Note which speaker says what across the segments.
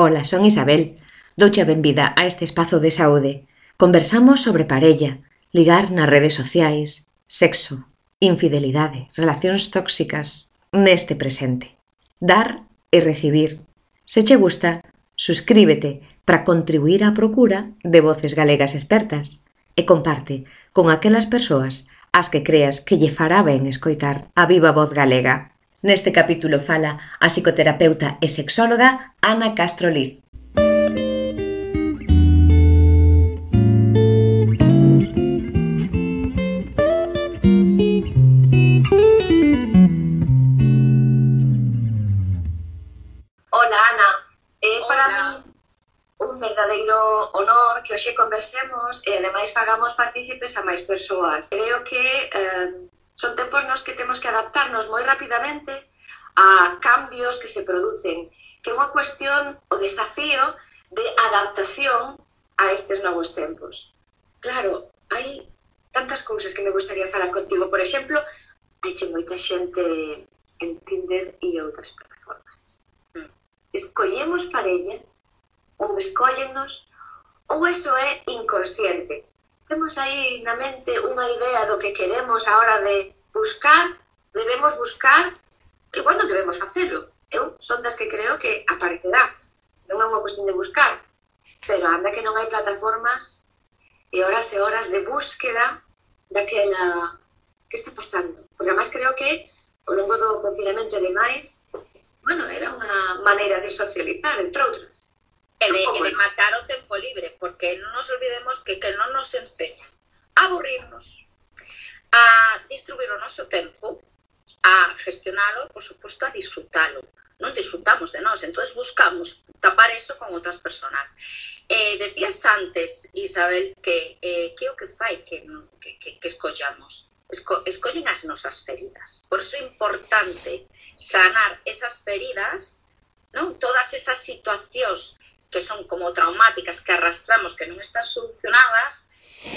Speaker 1: Ola, son Isabel. Douche a benvida a este espazo de saúde. Conversamos sobre parella, ligar nas redes sociais, sexo, infidelidade, relacións tóxicas, neste presente. Dar e recibir. Se che gusta, suscríbete para contribuir á procura de voces galegas expertas e comparte con aquelas persoas as que creas que lle fará ben escoitar a viva voz galega. Neste capítulo fala a psicoterapeuta e sexóloga Ana Castro Liz. Ola, Ana.
Speaker 2: Eh, é para mí un verdadeiro honor que hoxe conversemos e ademais fagamos partícipes a máis persoas. Creo que eh, Son tempos nos que temos que adaptarnos moi rapidamente a cambios que se producen, que é unha cuestión o desafío de adaptación a estes novos tempos. Claro, hai tantas cousas que me gustaría falar contigo. Por exemplo, hai che moita xente en Tinder e outras plataformas. Mm. Escollemos parella ou escóllennos ou eso é inconsciente temos aí na mente unha idea do que queremos a hora de buscar, debemos buscar, e bueno, debemos facelo. Eu son das que creo que aparecerá. Non é unha cuestión de buscar, pero anda que non hai plataformas e horas e horas de búsqueda daquela que está pasando. Porque además creo que ao longo do confinamento e demais, bueno, era unha maneira de socializar, entre outras.
Speaker 3: E de, e de matar o tempo libre, porque non nos olvidemos que que non nos enseña a aburrirnos, a distribuir o noso tempo, a gestionalo e, por suposto, a disfrutalo. Non disfrutamos de nós, entonces buscamos tapar eso con outras personas. Eh, decías antes, Isabel, que eh, que o que fai que, que, que, que escollamos? Esco, escollen as nosas feridas. Por iso é importante sanar esas feridas, non? todas esas situacións que son como traumáticas que arrastramos que non están solucionadas,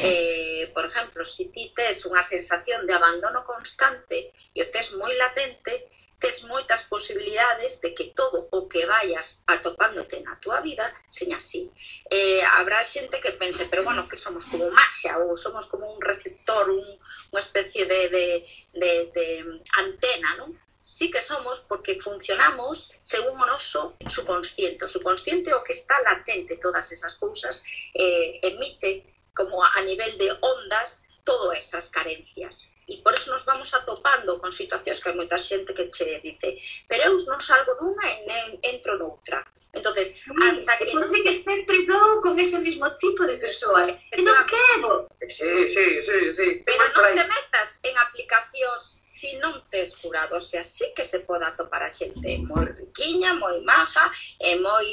Speaker 3: eh, por exemplo, se si ti tes unha sensación de abandono constante e o tes moi latente, tes moitas posibilidades de que todo o que vayas atopándote na túa vida seña así. Eh, habrá xente que pense, pero bueno, que somos como maxa ou somos como un receptor, un, unha especie de, de, de, de antena, non? sí que somos porque funcionamos según o noso subconsciente. O subconsciente o que está latente todas esas cousas eh, emite como a nivel de ondas todas esas carencias. E por eso nos vamos atopando con situacións que hai moita xente que che dice pero eu non salgo dunha e nen entro noutra. entonces
Speaker 2: sí, hasta que... non... que sempre dou con ese mismo tipo de persoas. E non quero.
Speaker 3: Sí, sí, sí, sí. Pero non te metas en aplicacións si non tes curado, o sea, sí que se poda atopar a xente moi riquiña, moi maja, eh, e moi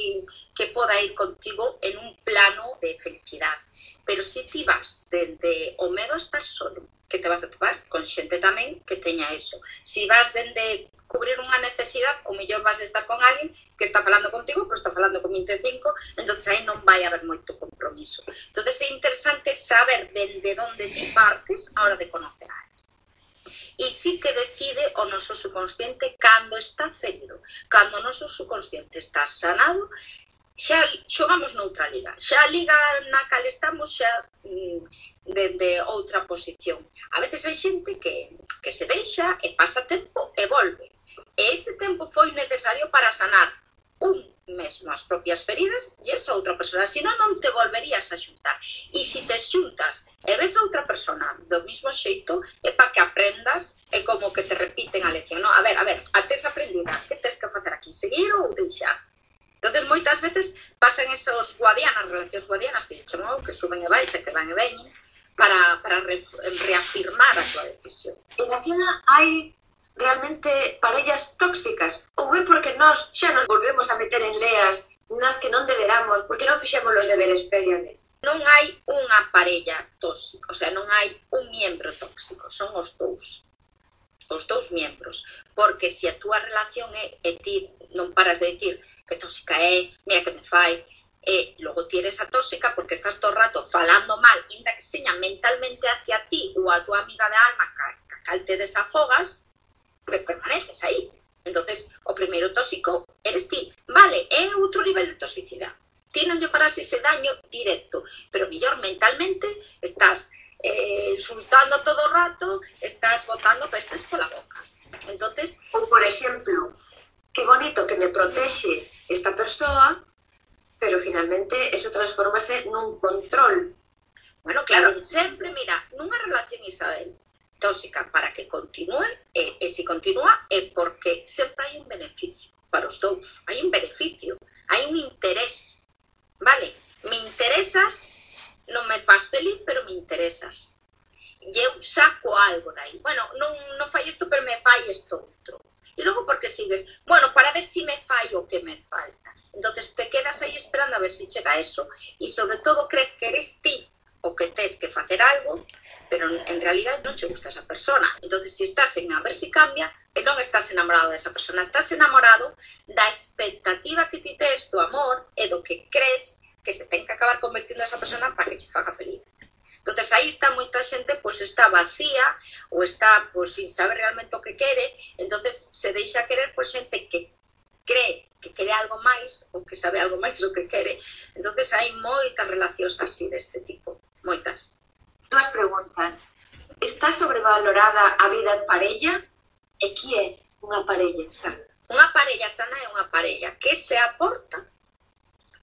Speaker 3: que poda ir contigo en un plano de felicidade. Pero se ti vas dende o medo a estar solo, que te vas a topar con xente tamén que teña eso. Se vas dende cubrir unha necesidade, o mellor vas a estar con alguén que está falando contigo, pero está falando con 25, entonces aí non vai haber moito compromiso. entonces é interesante saber dende onde ti partes a hora de conocer a alguén e sí que decide o noso subconsciente cando está ferido. Cando o noso subconsciente está sanado, xa xogamos noutra liga. Xa a liga na cal estamos xa mm, dende de outra posición. A veces hai xente que, que se deixa e pasa tempo e volve. E ese tempo foi necesario para sanar un mesmo as propias feridas, yes a outra persona, senón non, non te volverías a xuntar. E se te xuntas e ves a outra persona do mismo xeito, é para que aprendas, é como que te repiten a lección, no? a ver, a ver, ates aprendida, que tes que facer aquí, seguir ou deixar? Entonces moitas veces pasan esos guadianas, relacións guadianas que chamou, oh, que suben e baixan, que van e veñen, para, para re, reafirmar a tua decisión.
Speaker 2: En Athena hai realmente parellas tóxicas. Ou é porque nós xa nos volvemos a meter en leas nas que non deberamos, porque non fixemos os deberes previamente.
Speaker 3: Non hai unha parella tóxica, o sea, non hai un miembro tóxico, son os dous. Os dous miembros, porque se a túa relación é, e ti non paras de dicir que tóxica é, mira que me fai, e logo ti eres a tóxica porque estás todo o rato falando mal, inda que seña mentalmente hacia ti ou a túa amiga de alma ca, cal te desafogas, pues permaneces aí. Entonces, o primeiro tóxico eres ti. Vale, é outro nivel de toxicidade. Ti non lle farás ese daño directo, pero mellor mentalmente estás eh, insultando todo o rato, estás botando pestes pola boca. Entonces,
Speaker 2: ou por exemplo, que bonito que me protexe esta persoa, pero finalmente eso transformase nun control.
Speaker 3: Bueno, claro, sempre, mira, nunha relación Isabel, tóxica para que continúe, e, e continúa é porque sempre hai un beneficio para os dous, hai un beneficio, hai un interés, vale? Me interesas, non me faz feliz, pero me interesas. E saco algo dai. Bueno, non, non fai isto, pero me fai isto outro. E logo porque sigues, bueno, para ver si me fai o que me falta. entonces te quedas aí esperando a ver si chega eso e sobre todo crees que eres ti o que tes que facer algo, pero en realidad non che gusta esa persona. Entón, se estás en a ver se si cambia, e non estás enamorado desa persona, estás enamorado da expectativa que ti tes do amor e do que crees que se ten que acabar convertindo esa persona para que che faga feliz. Entonces aí está moita xente, pois pues, está vacía ou está pois pues, sin saber realmente o que quere, entonces se deixa querer por xente que cree que quere algo máis ou que sabe algo máis do que quere. Entonces hai moitas relacións así deste tipo moitas.
Speaker 2: Dúas preguntas. Está sobrevalorada a vida en parella? E que é unha parella sana?
Speaker 3: Unha parella sana é unha parella que se aporta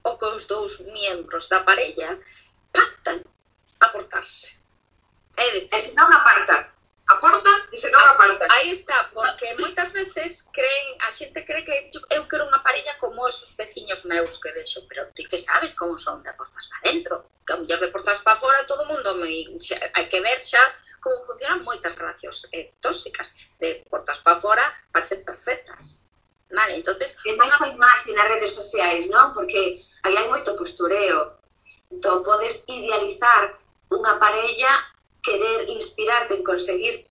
Speaker 3: o que os dous miembros da parella pactan aportarse.
Speaker 2: É dicir, e se non apartan, que se non aparta.
Speaker 3: Aí está, porque moitas veces creen, a xente cree que eu quero unha parella como os veciños meus que vexo, pero ti que sabes como son de portas para dentro, que a mellor de portas para fora todo o mundo me, hai que ver xa como funcionan moitas relacións eh, tóxicas de portas para fora parecen perfectas. Vale, entonces,
Speaker 2: e máis con máis nas redes sociais, non? Porque aí hai moito postureo. Entón, podes idealizar unha parella, querer inspirarte en conseguir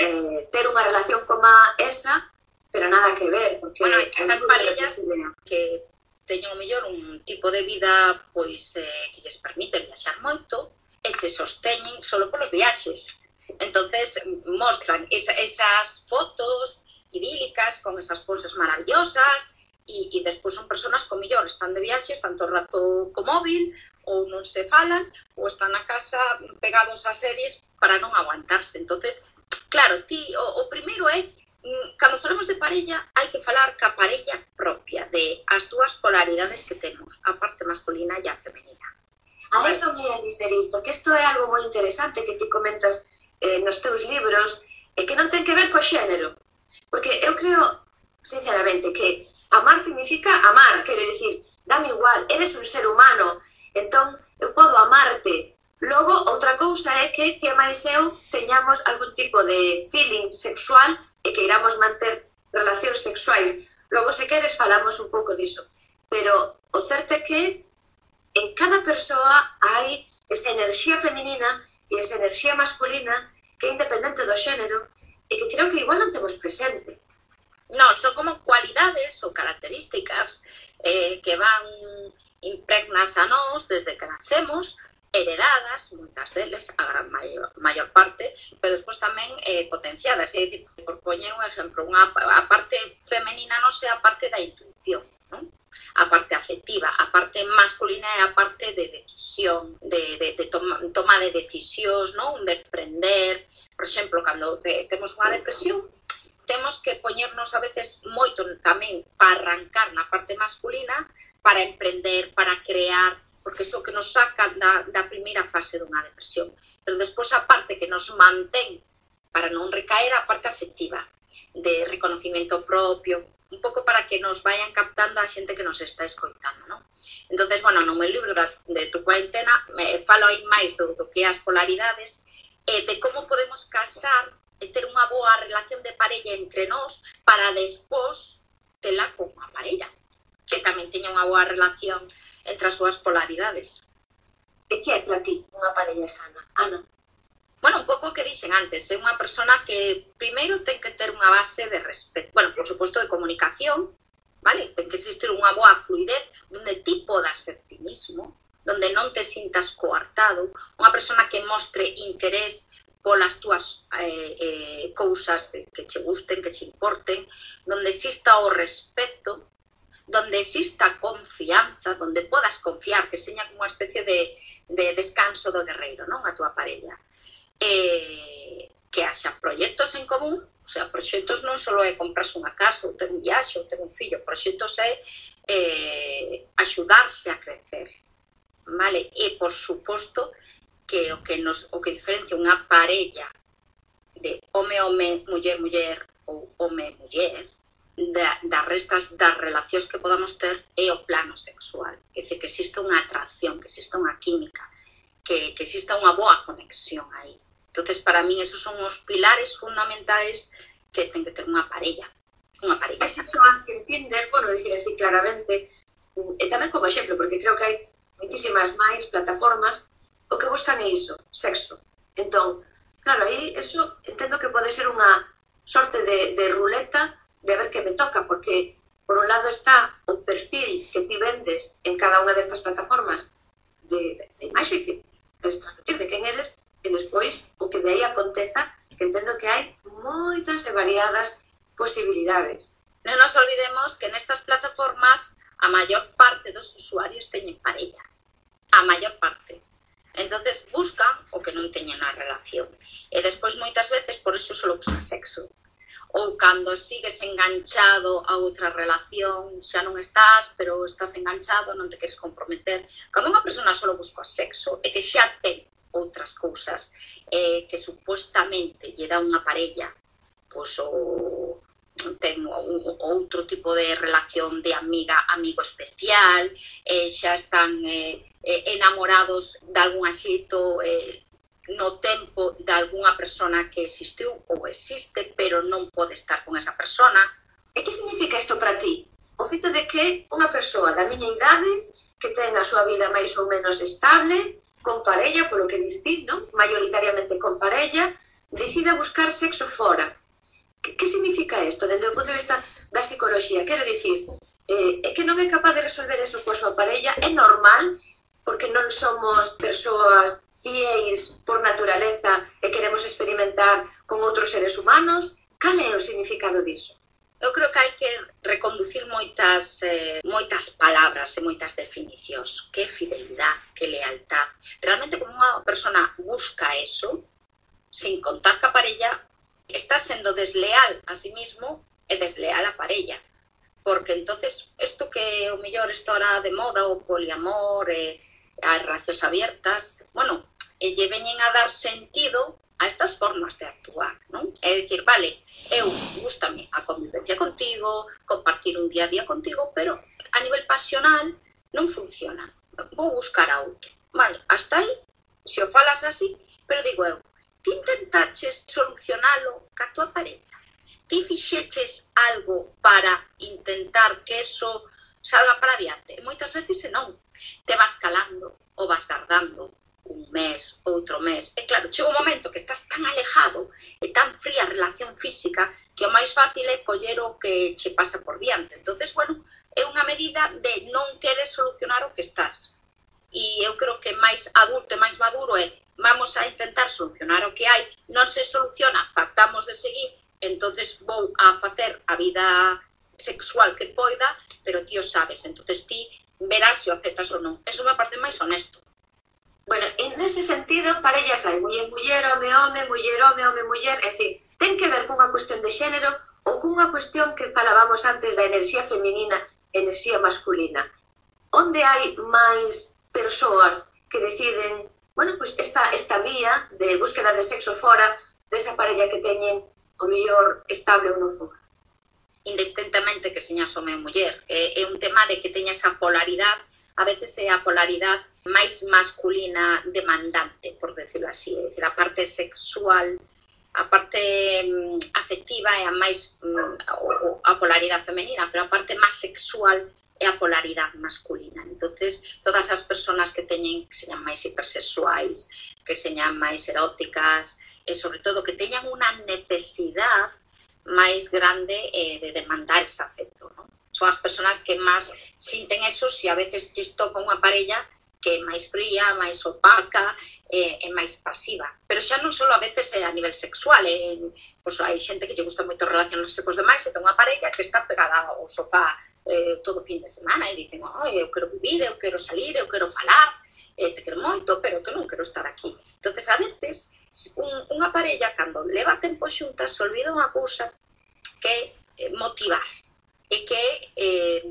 Speaker 2: eh, ter unha relación coma esa, pero nada que ver, porque
Speaker 3: bueno, estas parellas que teñen o mellor un tipo de vida pois eh, que lles permite viaxar moito e se sosteñen solo polos viaxes. Entonces mostran esa, esas fotos idílicas con esas poses maravillosas e, e despois son personas que mellor están de viaxe, están todo o rato co móvil ou non se falan ou están na casa pegados a series para non aguantarse. Entonces Claro, ti, o, o primeiro é, mm, cando falamos de parella, hai que falar ca parella propia, de as dúas polaridades que temos, a parte masculina e a femenina.
Speaker 2: A eso me a diferir, porque isto é algo moi interesante que ti comentas eh, nos teus libros, e que non ten que ver co xénero. Porque eu creo, sinceramente, que amar significa amar, quero dicir, dame igual, eres un ser humano, entón eu podo amarte, Logo, outra cousa é que que máis eu teñamos algún tipo de feeling sexual e que iramos manter relacións sexuais. Logo, se queres, falamos un pouco diso. Pero o certo é que en cada persoa hai esa enerxía feminina e esa enerxía masculina que é independente do xénero e que creo que igual non temos presente.
Speaker 3: Non, son como cualidades ou características eh, que van impregnas a nós desde que nacemos, heredadas, moitas deles, a gran maior, maior parte, pero despois tamén eh, potenciadas, é dicir, por poñer un exemplo, unha, a parte femenina non sei a parte da intuición, non? a parte afectiva, a parte masculina é a parte de decisión, de, de, de toma, toma de decisións, non? de prender, por exemplo, cando te, temos unha depresión, temos que poñernos a veces moito tamén para arrancar na parte masculina, para emprender, para crear, porque iso que nos saca da, da primeira fase dunha depresión. Pero despois a parte que nos mantén para non recaer a parte afectiva, de reconocimiento propio, un pouco para que nos vayan captando a xente que nos está escoitando, non? Entonces, bueno, no meu libro da, de tu cuarentena me falo aí máis do, do que as polaridades e de como podemos casar e ter unha boa relación de parella entre nós para despois tela con a parella que tamén teña unha boa relación entre as súas polaridades.
Speaker 2: E que é para ti unha parella sana, Ana?
Speaker 3: Bueno, un pouco o que dixen antes, é unha persona que primeiro ten que ter unha base de respeto, bueno, por suposto de comunicación, vale? Ten que existir unha boa fluidez donde ti podas ser ti mismo, donde non te sintas coartado, unha persona que mostre interés polas túas eh, eh, cousas que che gusten, que che importen, donde exista o respeto, donde exista confianza, donde podas confiar, que seña como unha especie de, de descanso do guerreiro, non? A túa parella. Eh, que haxa proxectos en común, o sea, proxectos non só é comprarse unha casa, ou ter un viaxe, ou ter un fillo, proxectos é eh, axudarse a crecer, vale? E, por suposto, que o que, nos, o que diferencia unha parella de home-home, muller-muller ou home-muller, da, das restas das relacións que podamos ter é o plano sexual. É dicir, que existe unha atracción, que existe unha química, que, que exista unha boa conexión aí. entonces para min esos son os pilares fundamentais que ten que ter unha parella. Unha parella.
Speaker 2: Esas son as que entender, bueno, dicir así claramente, mm, e tamén como exemplo, porque creo que hai moitísimas máis plataformas o que buscan é iso, sexo. Entón, claro, aí eso entendo que pode ser unha sorte de, de ruleta de ver que me toca, porque por un lado está o perfil que ti vendes en cada unha destas plataformas de, de imaxe que queres transmitir de quen eres, e despois o que de aí aconteza, que entendo que hai moitas e variadas posibilidades.
Speaker 3: Non nos olvidemos que nestas plataformas a maior parte dos usuarios teñen parella. A maior parte. entonces buscan o que non teñen na relación. E despois moitas veces por eso só buscan sexo ou cando sigues enganchado a outra relación, xa non estás, pero estás enganchado, non te queres comprometer. Cando unha persona só busca sexo, é que xa ten outras cousas eh, que supostamente lle dá unha parella, pois o ten outro tipo de relación de amiga, amigo especial, eh, xa están eh, eh enamorados de algún axito, eh, no tempo de algunha persona que existiu ou existe, pero non pode estar con esa persona.
Speaker 2: E que significa isto para ti? O feito de que unha persoa da miña idade que ten a súa vida máis ou menos estable, con parella, polo que distí, non? maioritariamente con parella, decida buscar sexo fora. Que, que significa isto, dende o punto de vista da psicología? Quero dicir, eh, é que non é capaz de resolver eso coa súa parella, é normal, porque non somos persoas fieis por naturaleza e queremos experimentar con outros seres humanos, cal é o significado diso?
Speaker 3: Eu creo que hai que reconducir moitas, eh, moitas palabras e moitas definicións. Que fidelidade, que lealtad. Realmente, como unha persona busca eso, sin contar ca parella, está sendo desleal a sí mismo e desleal a parella. Porque entonces, isto que o mellor está ahora de moda, o poliamor, eh, as razóns abiertas, bueno, e lle veñen a dar sentido a estas formas de actuar, non? É dicir, vale, eu gustame a convivencia contigo, compartir un día a día contigo, pero a nivel pasional non funciona. Vou buscar a outro. Vale, hasta aí, se o falas así, pero digo eu, ti intentaches solucionalo ca tua pareja? Ti fixeches algo para intentar que eso salga para diante. E moitas veces se non. Te vas calando ou vas tardando un mes, outro mes. E claro, chega un momento que estás tan alejado e tan fría a relación física que o máis fácil é coller o que che pasa por diante. entonces bueno, é unha medida de non querer solucionar o que estás. E eu creo que máis adulto e máis maduro é vamos a intentar solucionar o que hai, non se soluciona, pactamos de seguir, entonces vou a facer a vida sexual que poida, pero ti o sabes, entonces ti verás se o aceptas ou non. Eso me parece máis honesto.
Speaker 2: Bueno, en ese sentido, para ellas hai muller, muller, home, home, muller, home, home, muller, en fin, ten que ver cunha cuestión de xénero ou cunha cuestión que falábamos antes da enerxía feminina, enerxía masculina. Onde hai máis persoas que deciden, bueno, pois pues esta, esta vía de búsqueda de sexo fora desa parella que teñen o mellor estable ou non fora
Speaker 3: indistintamente que señas home ou muller. É, é un tema de que teña esa polaridade, a veces é a polaridade máis masculina demandante, por decirlo así, é dicir, a parte sexual a parte mm, afectiva é a máis mm, a polaridade femenina, pero a parte máis sexual é a polaridade masculina. Entonces, todas as persoas que teñen que señan máis hipersexuais, que señan máis eróticas, e sobre todo que teñan unha necesidade máis grande eh, de demandar ese afecto. Non? Son as persoas que máis sinten eso se si a veces te toca unha parella que é máis fría, máis opaca, eh, é máis pasiva. Pero xa non só a veces é a nivel sexual, eh, é, pois hai xente que lle gusta moito relacionarse cos demais e ten unha parella que está pegada ao sofá eh, todo fin de semana e dicen, oh, eu quero vivir, eu quero salir, eu quero falar, eh, te quero moito, pero que non quero estar aquí. entonces a veces un, unha parella cando leva tempo xuntas se olvida unha cousa que é motivar e que eh,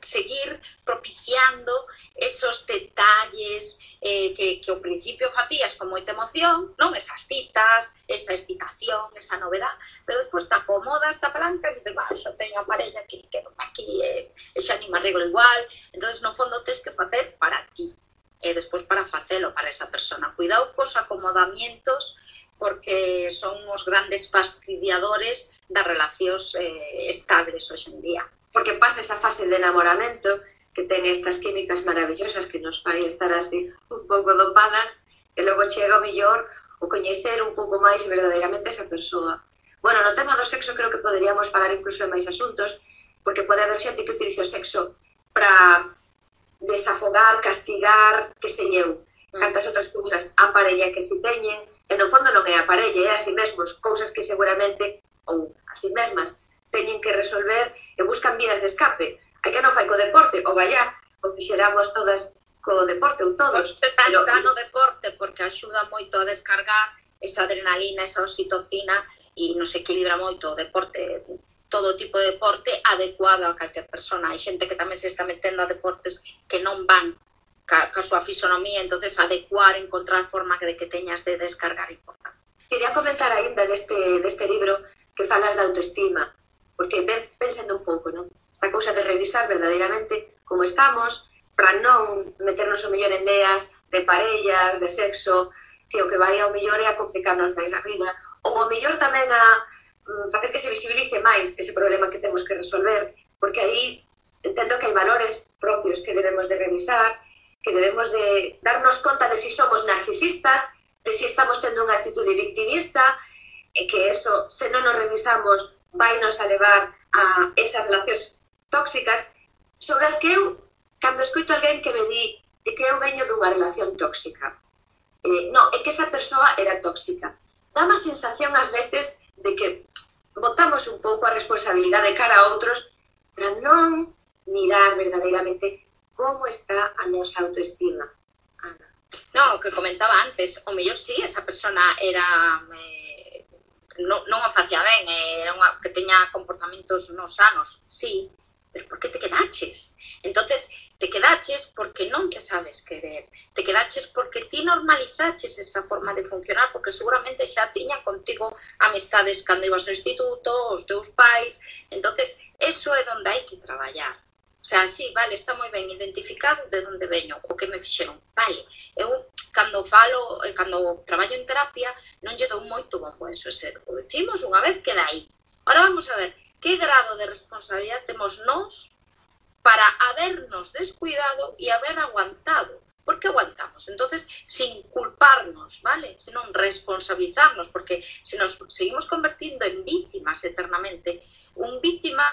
Speaker 3: seguir propiciando esos detalles eh, que, que ao principio facías con moita emoción, non? Esas citas, esa excitación, esa novedad, pero despois te acomodas, te apalancas e te vas, xa teño a parella que quedo aquí e, eh, e xa ni me arreglo igual, entonces no fondo tens que facer para ti, eh, despois para facelo para esa persona. Cuidado cos acomodamientos porque son os grandes fastidiadores das relacións eh, estables hoxe en día.
Speaker 2: Porque pasa esa fase de enamoramento que ten estas químicas maravillosas que nos fai estar así un pouco dopadas e logo chega o millor o coñecer un pouco máis verdadeiramente esa persoa. Bueno, no tema do sexo creo que poderíamos falar incluso de máis asuntos, porque pode haber xente que utilice o sexo para desafogar, castigar, que sei eu, cantas mm. outras cousas, a parella que se teñen, e no fondo non é a parella, é a si mesmos, cousas que seguramente, ou a si mesmas, teñen que resolver e buscan vías de escape. Hai que non fai co deporte, o gallá, o fixeramos todas co deporte ou todos.
Speaker 3: Pois Pero... sano deporte porque axuda moito a descargar esa adrenalina, esa oxitocina e nos equilibra moito o deporte todo tipo de deporte adecuado a calquer persona. Hai xente que tamén se está metendo a deportes que non van ca, ca súa fisonomía, entonces adecuar, encontrar forma de que teñas de descargar importante.
Speaker 2: Quería comentar ainda deste, deste libro que falas da autoestima, porque ven pensando un pouco, non? Esta cousa de revisar verdadeiramente como estamos, para non meternos o mellor en leas de parellas, de sexo, que o que vai ao mellor é a complicarnos máis a vida, ou o mellor tamén a, Mm, facer que se visibilice máis ese problema que temos que resolver, porque aí entendo que hai valores propios que debemos de revisar, que debemos de darnos conta de si somos narcisistas, de si estamos tendo unha actitude victimista, e que eso, se non nos revisamos, vai nos a levar a esas relacións tóxicas, sobre as que eu, cando escoito alguén que me di que eu veño dunha relación tóxica, eh, non, é que esa persoa era tóxica. Dá má sensación ás veces de que botamos un pouco a responsabilidade cara a outros para non mirar verdadeiramente como está a nosa autoestima. Ana.
Speaker 3: No, o que comentaba antes, o mellor sí, esa persona era eh, non, non o facía ben, eh, era unha que teña comportamentos non sanos, sí, pero por que te quedaches? Entonces, te quedaches porque non te sabes querer, te quedaches porque ti normalizaches esa forma de funcionar, porque seguramente xa tiña contigo amistades cando ibas ao instituto, os teus pais, entonces eso é onde hai que traballar. O sea, sí, vale, está moi ben identificado de onde veño, o que me fixeron. Vale, eu cando falo, eh, cando traballo en terapia, non lle dou moito bajo a eso, ese, o decimos unha vez que dai. Ahora vamos a ver, que grado de responsabilidade temos nós para habernos descuidado e haber aguantado. Por que aguantamos? Entonces, sin culparnos, vale? Senón responsabilizarnos, porque se nos seguimos convertindo en víctimas eternamente. Un víctima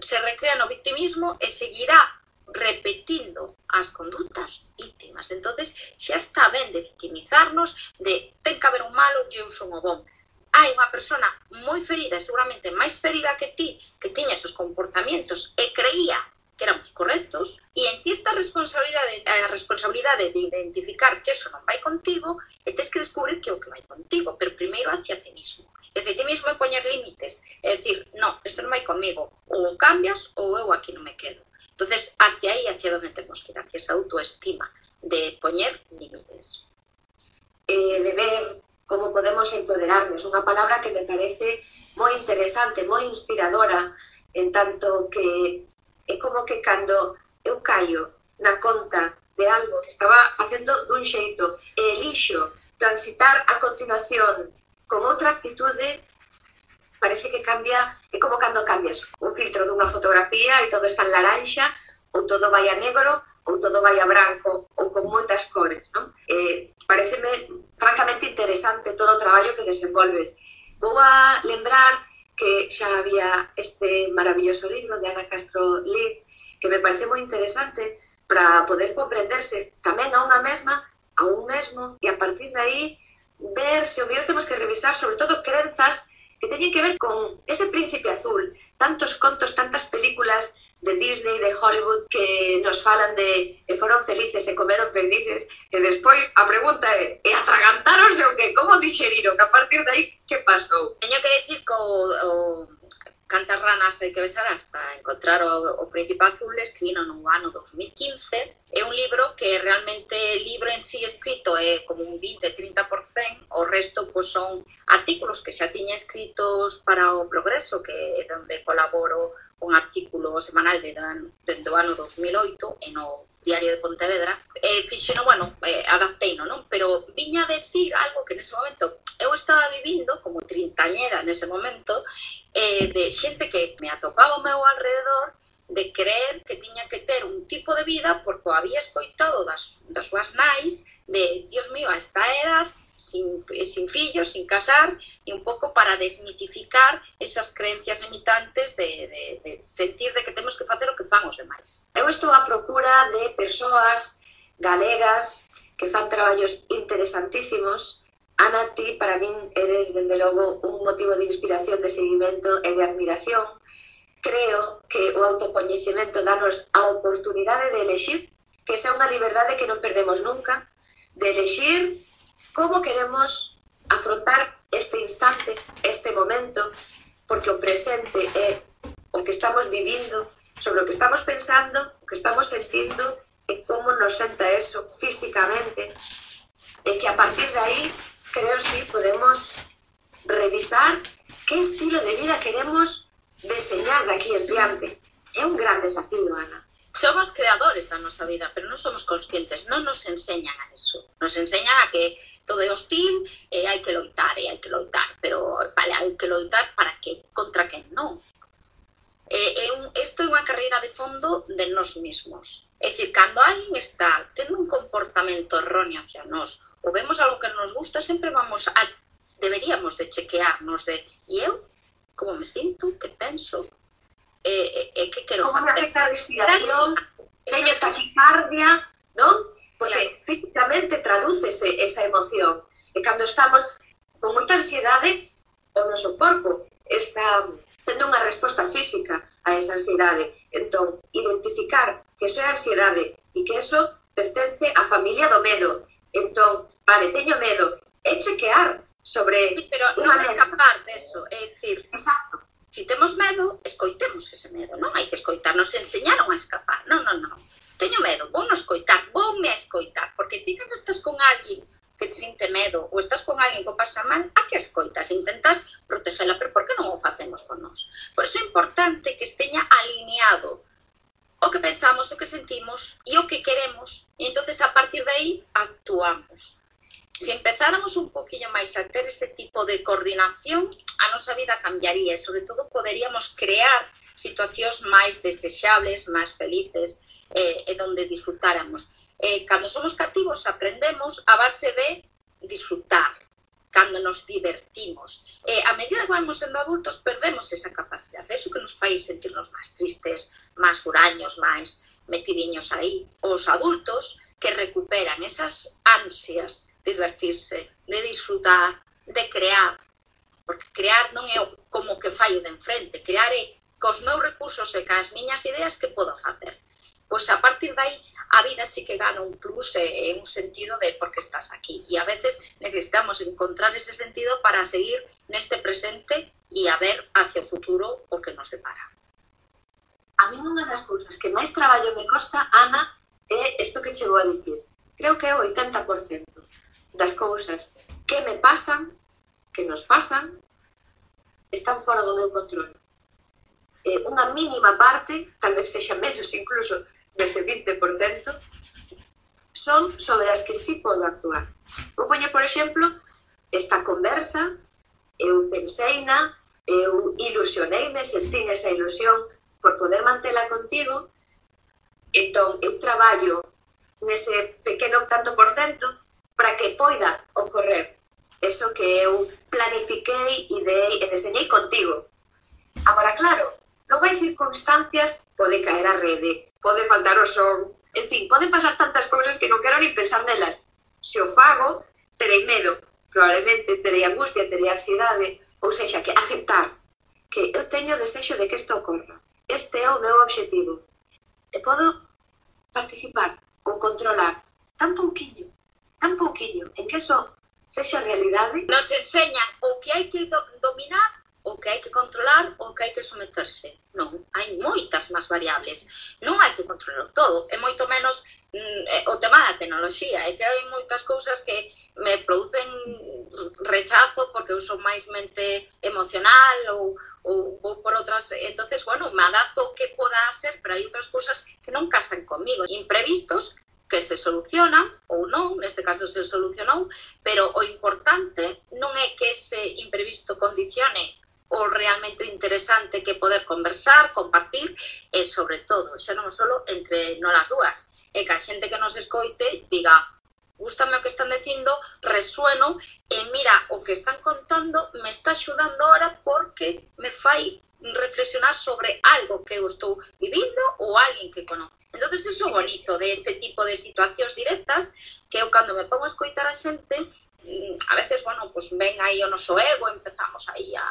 Speaker 3: se recrea no victimismo e seguirá repetindo as conductas víctimas. Entonces, xa está ben de victimizarnos, de ten que haber un malo e eu son o bon. Hai unha persona moi ferida, seguramente máis ferida que ti, que tiña esos comportamientos e creía que éramos correctos, e en ti está a responsabilidade, a responsabilidade de identificar que eso non vai contigo e tens que descubrir que é o que vai contigo, pero primeiro hacia ti mismo. E hacia ti mismo é poñer límites, é dicir, non, isto non vai comigo, ou cambias ou eu aquí non me quedo. entonces hacia aí, hacia onde temos que ir, hacia esa autoestima de poñer límites.
Speaker 2: Eh, de ver como podemos empoderarnos, unha palabra que me parece moi interesante, moi inspiradora, en tanto que é como que cando eu caio na conta de algo que estaba facendo dun xeito e elixo transitar a continuación con outra actitude parece que cambia, é como cando cambias un filtro dunha fotografía e todo está en laranxa, ou todo vai a negro, ou todo vai a branco, ou con moitas cores, non? Eh, pareceme francamente interesante todo o traballo que desenvolves. Vou a lembrar que xa había este maravilloso libro de Ana Castro Lid, que me parece moi interesante para poder comprenderse tamén a unha mesma, a un mesmo, e a partir de aí ver se o mellor temos que revisar sobre todo crenzas que teñen que ver con ese príncipe azul, tantos contos, tantas películas, de Disney, de Hollywood, que nos falan de e foron felices e comeron perdices, e despois a pregunta é, e atragantaronse o que? Como dixeriron? Que a partir de aí, que pasou?
Speaker 3: Teño que decir que o, o cantas ranas hai que besar hasta encontrar o, o Príncipe Azul escribino no ano 2015. É un libro que realmente libro en sí escrito é como un 20-30%, o resto pois, son artículos que xa tiña escritos para o Progreso, que é onde colaboro un artículo semanal de, de, do ano 2008 e no Diario de Pontevedra, eh, fixeno, bueno, eh, adapteino, non? Pero viña a decir algo que nese momento eu estaba vivindo como trintañera nese momento eh, de xente que me atopaba ao meu alrededor de creer que tiña que ter un tipo de vida porque o había escoitado das, das súas nais de, dios mío, a esta edad sin, sin fillos, sin casar, y un pouco para desmitificar esas creencias limitantes de, de, de sentir de que temos que facer o que fan os demais.
Speaker 2: Eu estou a procura de persoas galegas que fan traballos interesantísimos. Ana, ti para min eres, dende logo, un motivo de inspiración, de seguimento e de admiración. Creo que o autocoñecemento danos a oportunidade de elegir, que esa é unha liberdade que non perdemos nunca, de elegir como queremos afrontar este instante, este momento, porque o presente é o que estamos vivindo, sobre o que estamos pensando, o que estamos sentindo e como nos senta eso físicamente e que a partir de aí creo si podemos revisar que estilo de vida queremos deseñar de aquí en diante. É un gran desafío, Ana.
Speaker 3: Somos creadores da nosa vida, pero non somos conscientes, non nos enseñan a eso. Nos enseñan a que todo é hostil e hai que loitar, e hai que loitar, pero vale, hai que loitar para que contra quen non. E, é un, isto de fondo de nós mesmos. É dicir, cando alguén está tendo un comportamento erróneo hacia nós, ou vemos algo que nos gusta, sempre vamos a deberíamos de chequearnos de e eu como me sinto, que penso, Eh, eh, eh, que quero
Speaker 2: Como me afecta a respiración, teño taquicardia, non? Porque claro. físicamente tradúcese esa emoción. E cando estamos con moita ansiedade, o noso corpo está tendo unha resposta física a esa ansiedade. Entón, identificar que eso é ansiedade e que eso pertence á familia do medo. Entón, vale, teño medo, é chequear sobre...
Speaker 3: Sí, pero non escapar deso, é dicir...
Speaker 2: Exacto se
Speaker 3: si temos medo, escoitemos ese medo, non hai que escoitar, nos enseñaron a escapar, non, non, non. Teño medo, vou non escoitar, vou me a escoitar, porque ti cando estás con alguén que te sinte medo ou estás con alguén que pasa mal, a que escoitas, intentas protegela, pero por que non o facemos con nós? Por iso é importante que esteña alineado o que pensamos, o que sentimos e o que queremos. E entonces a partir de aí actuamos se empezáramos un poquillo máis a ter ese tipo de coordinación, a nosa vida cambiaría e, sobre todo, poderíamos crear situacións máis desexables, máis felices eh, e donde disfrutáramos. Eh, cando somos cativos aprendemos a base de disfrutar, cando nos divertimos. Eh, a medida que vamos sendo adultos perdemos esa capacidade, eso que nos fai sentirnos máis tristes, máis huraños, máis metidiños aí. Os adultos que recuperan esas ansias divertirse, de disfrutar, de crear, porque crear non é como que fallo de enfrente, crear é cos meus recursos e cas miñas ideas que podo facer. Pois a partir dai a vida sí que gana un plus e, e un sentido de por que estás aquí. E a veces necesitamos encontrar ese sentido para seguir neste presente e a ver hacia o futuro o que nos depara.
Speaker 2: A mí unha das cousas que máis traballo me costa, Ana, é isto que chegou a dicir. Creo que é o 80% das cousas que me pasan, que nos pasan, están fora do meu control. Eh, unha mínima parte, tal vez sexa menos incluso dese 20%, son sobre as que sí podo actuar. Vou poñer, por exemplo, esta conversa, eu pensei na, eu ilusioneime, sentín esa ilusión por poder mantela contigo, entón eu traballo nese pequeno tanto por cento para que poida ocorrer eso que eu planifiquei, ideei e deseñei contigo. Agora, claro, logo hai circunstancias, pode caer a rede, pode faltar o son, en fin, poden pasar tantas cousas que non quero ni pensar nelas. Se o fago, terei medo, probablemente terei angustia, terei ansiedade, ou seja, que aceptar que eu teño desexo de que isto ocorra. Este é o meu obxectivo. E podo participar ou controlar tan pouquiño tan pouquiño, en que eso sexa realidade.
Speaker 3: Nos enseñan o que hai que dominar, o que hai que controlar, o que hai que someterse. Non, hai moitas máis variables. Non hai que controlar todo, é moito menos mm, eh, o tema da tecnoloxía, é que hai moitas cousas que me producen rechazo porque eu son máis mente emocional ou, ou, ou por outras... entonces bueno, me adapto o que poda ser, pero hai outras cousas que non casan comigo. Imprevistos que se solucionan ou non, neste caso se solucionou, pero o importante non é que ese imprevisto condicione o realmente interesante que poder conversar, compartir e sobre todo, xa non solo entre non as dúas, e que a xente que nos escoite diga gustame o que están dicindo, resueno e mira o que están contando me está axudando ahora porque me fai reflexionar sobre algo que eu estou vivindo ou alguén que conozco. Entón, iso é bonito de este tipo de situacións directas que eu cando me pongo a escoitar a xente, mm, a veces, bueno, pues ven aí o noso ego, empezamos aí a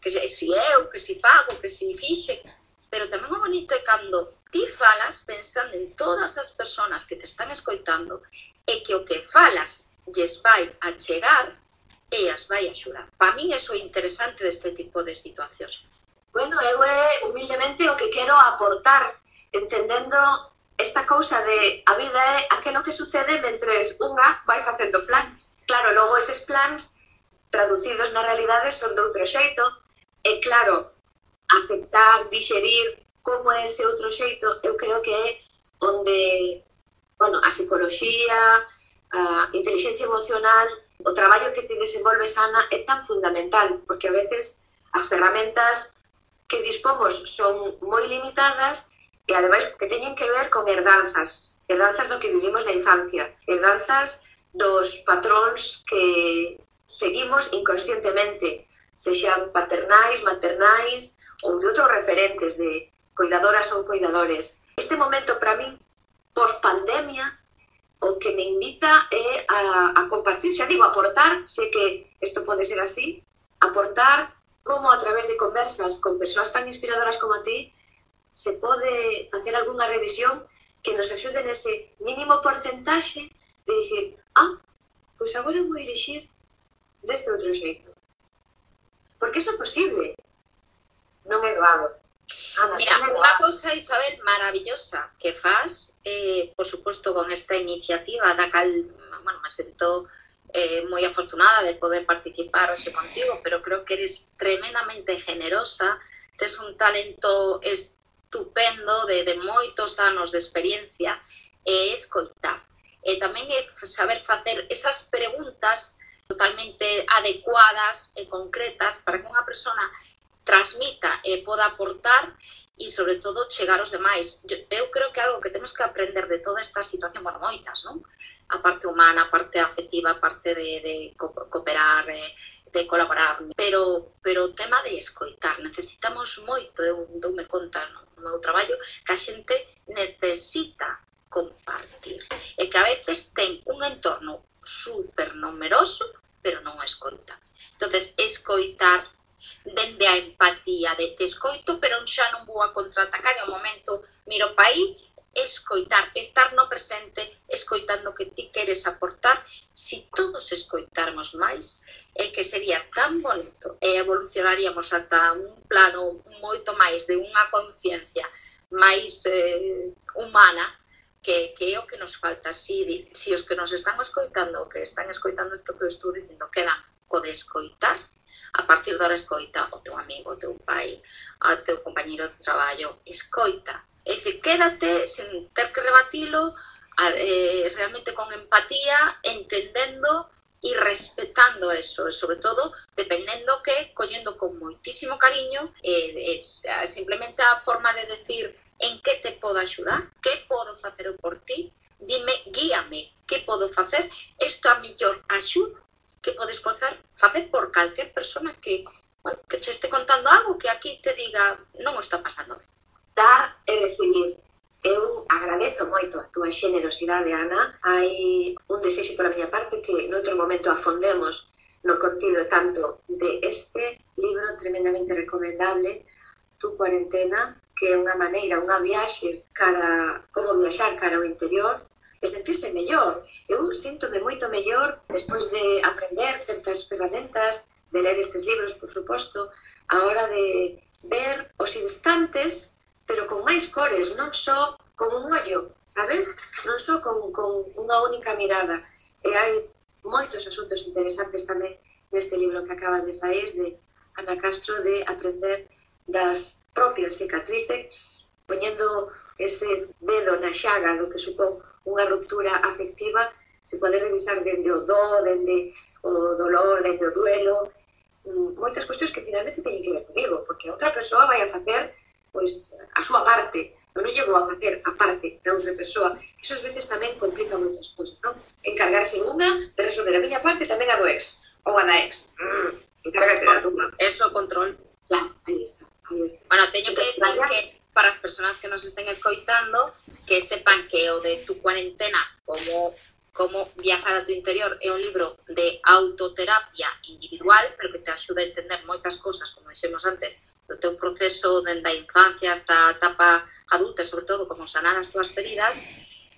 Speaker 3: que se, si eu, que si fago, que si fixe, pero tamén o bonito é cando ti falas pensando en todas as persoas que te están escoitando e que o que falas lles vai a chegar e as vai a axudar. Para min eso é interesante deste tipo de situacións.
Speaker 2: Bueno, eu é humildemente o que quero aportar entendendo esta cousa de a vida é aquilo que sucede mentres unha vai facendo plans. Claro, logo eses plans traducidos na realidade son de outro xeito, e claro, aceptar, digerir como é ese outro xeito, eu creo que é onde bueno, a psicología, a inteligencia emocional, o traballo que te desenvolves, Ana, é tan fundamental, porque a veces as ferramentas que dispomos son moi limitadas e ademais que teñen que ver con herdanzas, herdanzas do que vivimos na infancia, herdanzas dos patróns que seguimos inconscientemente, sexan paternais, maternais ou de outros referentes de cuidadoras ou cuidadores. Este momento para min post-pandemia o que me invita é a, a compartir, xa digo, aportar, sei que isto pode ser así, aportar como a través de conversas con persoas tan inspiradoras como a ti se pode facer algunha revisión que nos axude nese mínimo porcentaxe de dicir, ah, pois agora vou elixir deste outro xeito. Porque iso é posible. Non é doado.
Speaker 3: Ana, Mira, unha cousa, Isabel, maravillosa que faz, eh, por suposto, con esta iniciativa da cal, bueno, me sento eh, moi afortunada de poder participar hoxe contigo, pero creo que eres tremendamente generosa, tes un talento es estupendo de, de moitos anos de experiencia e escoitar. E tamén é saber facer esas preguntas totalmente adecuadas e concretas para que unha persona transmita e poda aportar e sobre todo chegar aos demais. Eu, eu creo que algo que temos que aprender de toda esta situación, bueno, moitas, non? A parte humana, a parte afectiva, a parte de, de cooperar, eh, de colaborar, pero pero o tema de escoitar, necesitamos moito, eu doume conta, non? no meu traballo, que a xente necesita compartir e que a veces ten un entorno super numeroso, pero non escoita. entonces escoitar dende a empatía de te escoito, pero xa non vou a contraatacar e ao momento miro pa aí escoitar, estar no presente, escoitando que ti queres aportar, si todos escoitarmos máis, é que sería tan bonito e evolucionaríamos ata un plano moito máis de unha conciencia máis eh, humana que, que é o que nos falta. Si, si os que nos están escoitando, que están escoitando isto que eu estou dicindo, quedan co de escoitar, a partir da escoita o teu amigo, o teu pai, o teu compañero de traballo, escoita, É dicir, quédate sen ter que rebatilo, eh, realmente con empatía, entendendo e respetando eso, sobre todo dependendo que collendo con moitísimo cariño, eh, es, simplemente a forma de decir en que te podo axudar, que podo facer por ti, dime, guíame, que podo facer, isto a mellor axuda que podes facer, facer por calquer persona que, bueno, que contando algo que aquí te diga non está pasando.
Speaker 2: dar e recibir. Eu agradezo moito a túa xenerosidade, Ana. Hai un desexo pola miña parte que noutro momento afondemos no contido tanto de este libro tremendamente recomendable, Tu cuarentena, que é unha maneira, unha viaxe cara, como viaxar cara ao interior, e sentirse mellor. Eu síntome moito mellor despois de aprender certas ferramentas, de ler estes libros, por suposto, a hora de ver os instantes pero con máis cores, non só con un ollo, sabes? Non só con, con unha única mirada. E hai moitos asuntos interesantes tamén neste libro que acaba de sair de Ana Castro de aprender das propias cicatrices, poñendo ese dedo na xaga do que supón unha ruptura afectiva, se pode revisar dende o do, dende o dolor, dende o duelo, mm, moitas cuestións que finalmente teñen que ver comigo, porque outra persoa vai a facer pois a súa parte, eu non lle vou a facer a parte da outra persoa. iso ás veces tamén complica moitas cousas, non? Encargarse unha de resolver a miña parte tamén a do ex, ou a da ex. Mm, encárgate da túa.
Speaker 3: Eso, control.
Speaker 2: Claro, está, aí está.
Speaker 3: Bueno, teño que decir que para as persoas que nos estén escoitando, que sepan que o de tu cuarentena, como como viajar a tu interior, é un libro de autoterapia individual, pero que te axuda a entender moitas cosas, como dixemos antes, do teu proceso dende a infancia hasta a etapa adulta, sobre todo como sanar as túas feridas,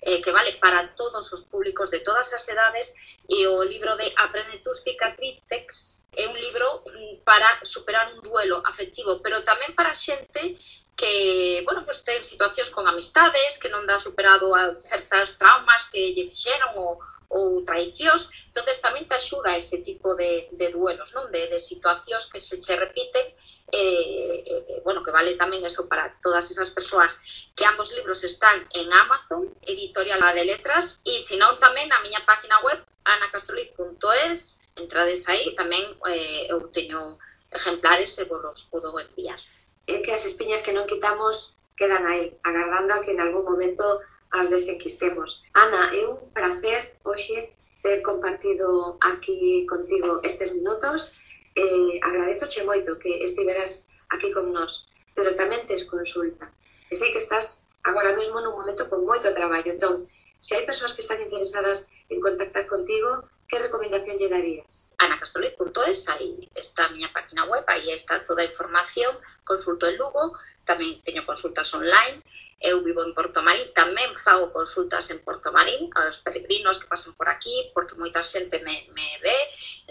Speaker 3: eh, que vale para todos os públicos de todas as edades e o libro de Aprende tus cicatrices é un libro mm, para superar un duelo afectivo, pero tamén para xente que, bueno, pues ten situacións con amistades, que non dá superado a certas traumas que lle fixeron ou, ou traicións, entonces tamén te axuda ese tipo de, de duelos, non? De, de situacións que se che repiten eh, eh, bueno, que vale tamén eso para todas esas persoas que ambos libros están en Amazon, Editorial de Letras, e senón tamén na miña página web anacastroliz.es, entrades aí, tamén eh, eu teño exemplares e vos os podo enviar.
Speaker 2: É que as espiñas que non quitamos quedan aí, agardando a que en algún momento as desenquistemos. Ana, é un placer hoxe ter compartido aquí contigo estes minutos. Eh, agradezo che moito que estiveras aquí con nós, pero tamén tes consulta. E sei que estás agora mesmo nun momento con moito traballo. Entón, se hai persoas que están interesadas en contactar contigo, que recomendación lle darías?
Speaker 3: Anacastolid.es, aí está a miña página web, aí está toda a información, consulto en Lugo, tamén teño consultas online, Eu vivo en Porto Marín, tamén fago consultas en Porto Marín aos peregrinos que pasan por aquí, porque moita xente me, me ve,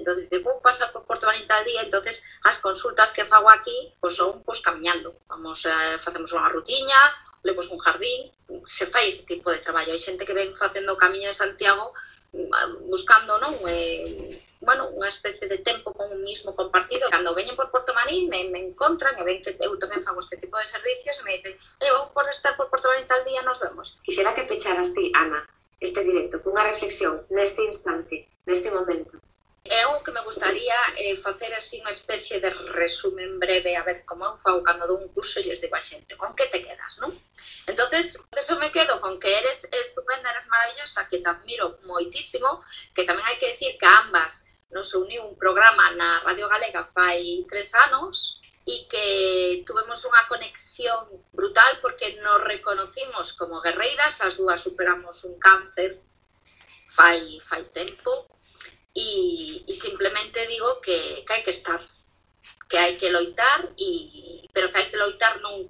Speaker 3: entón, vou pasar por Porto Marín tal día, entonces as consultas que fago aquí, pois son pois, camiñando, vamos, eh, facemos unha rutiña, lemos un jardín, se fai ese tipo de traballo. Hai xente que ven facendo o camiño de Santiago mm, buscando non eh, bueno, unha especie de tempo con un mismo compartido. Cando veñen por Porto Marín, me, me encontran e ven que eu tamén fago este tipo de servicios e me dicen, oye, vou por estar por Porto Marín tal día, nos vemos.
Speaker 2: Quisera que pecharas ti, Ana, este directo cunha reflexión neste instante, neste momento.
Speaker 3: É algo que me gustaría eh, facer así unha especie de resumen breve, a ver como eu fago cando dou un curso e lles digo a xente, con que te quedas, non? Entonces, eso me quedo con que eres estupenda, eres maravillosa, que te admiro moitísimo, que tamén hai que decir que ambas nos uniu un programa na Radio Galega fai tres anos e que tuvemos unha conexión brutal porque nos reconocimos como guerreiras, as dúas superamos un cáncer fai, fai tempo e, e simplemente digo que, que hai que estar, que hai que loitar, e, pero que hai que loitar non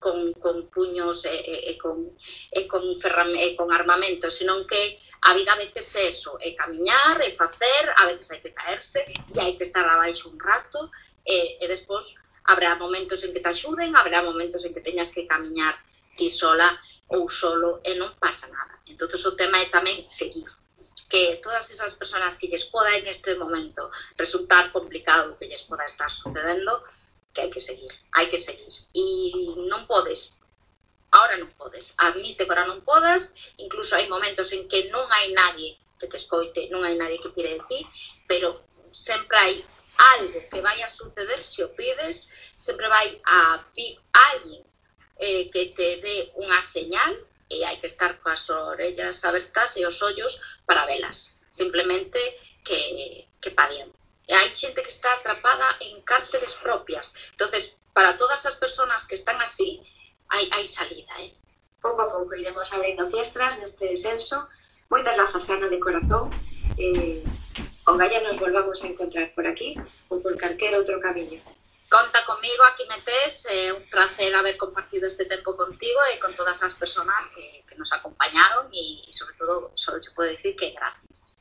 Speaker 3: con, con puños e, e, e con, e con, ferram, e con armamento, senón que a vida a veces é eso, é camiñar, é facer, a veces hai que caerse e hai que estar abaixo un rato e, e despois habrá momentos en que te axuden, habrá momentos en que teñas que camiñar ti sola ou solo e non pasa nada. Entón o tema é tamén seguir que todas esas personas que lles poda en este momento resultar complicado que lles poda estar sucedendo, que hai que seguir, hai que seguir. E non podes, ahora non podes, admite que ahora non podas, incluso hai momentos en que non hai nadie que te escoite, non hai nadie que tire de ti, pero sempre hai algo que vai a suceder se o pides, sempre vai a vir alguén eh, que te dé unha señal e hai que estar coas orellas abertas e os ollos para velas. Simplemente que, que pa diante. E hai xente que está atrapada en cárceles propias. entonces para todas as persoas que están así, hai, hai salida, eh?
Speaker 2: Pouco a pouco iremos abrindo fiestras neste senso. Moitas grazas, Ana, de corazón. Eh, o nos volvamos a encontrar por aquí ou por calquer outro camiño.
Speaker 3: conta conmigo, aquí metes, é un placer haber compartido este tempo contigo e con todas as persoas que, que nos acompañaron e, sobre todo, só te podo decir que gracias.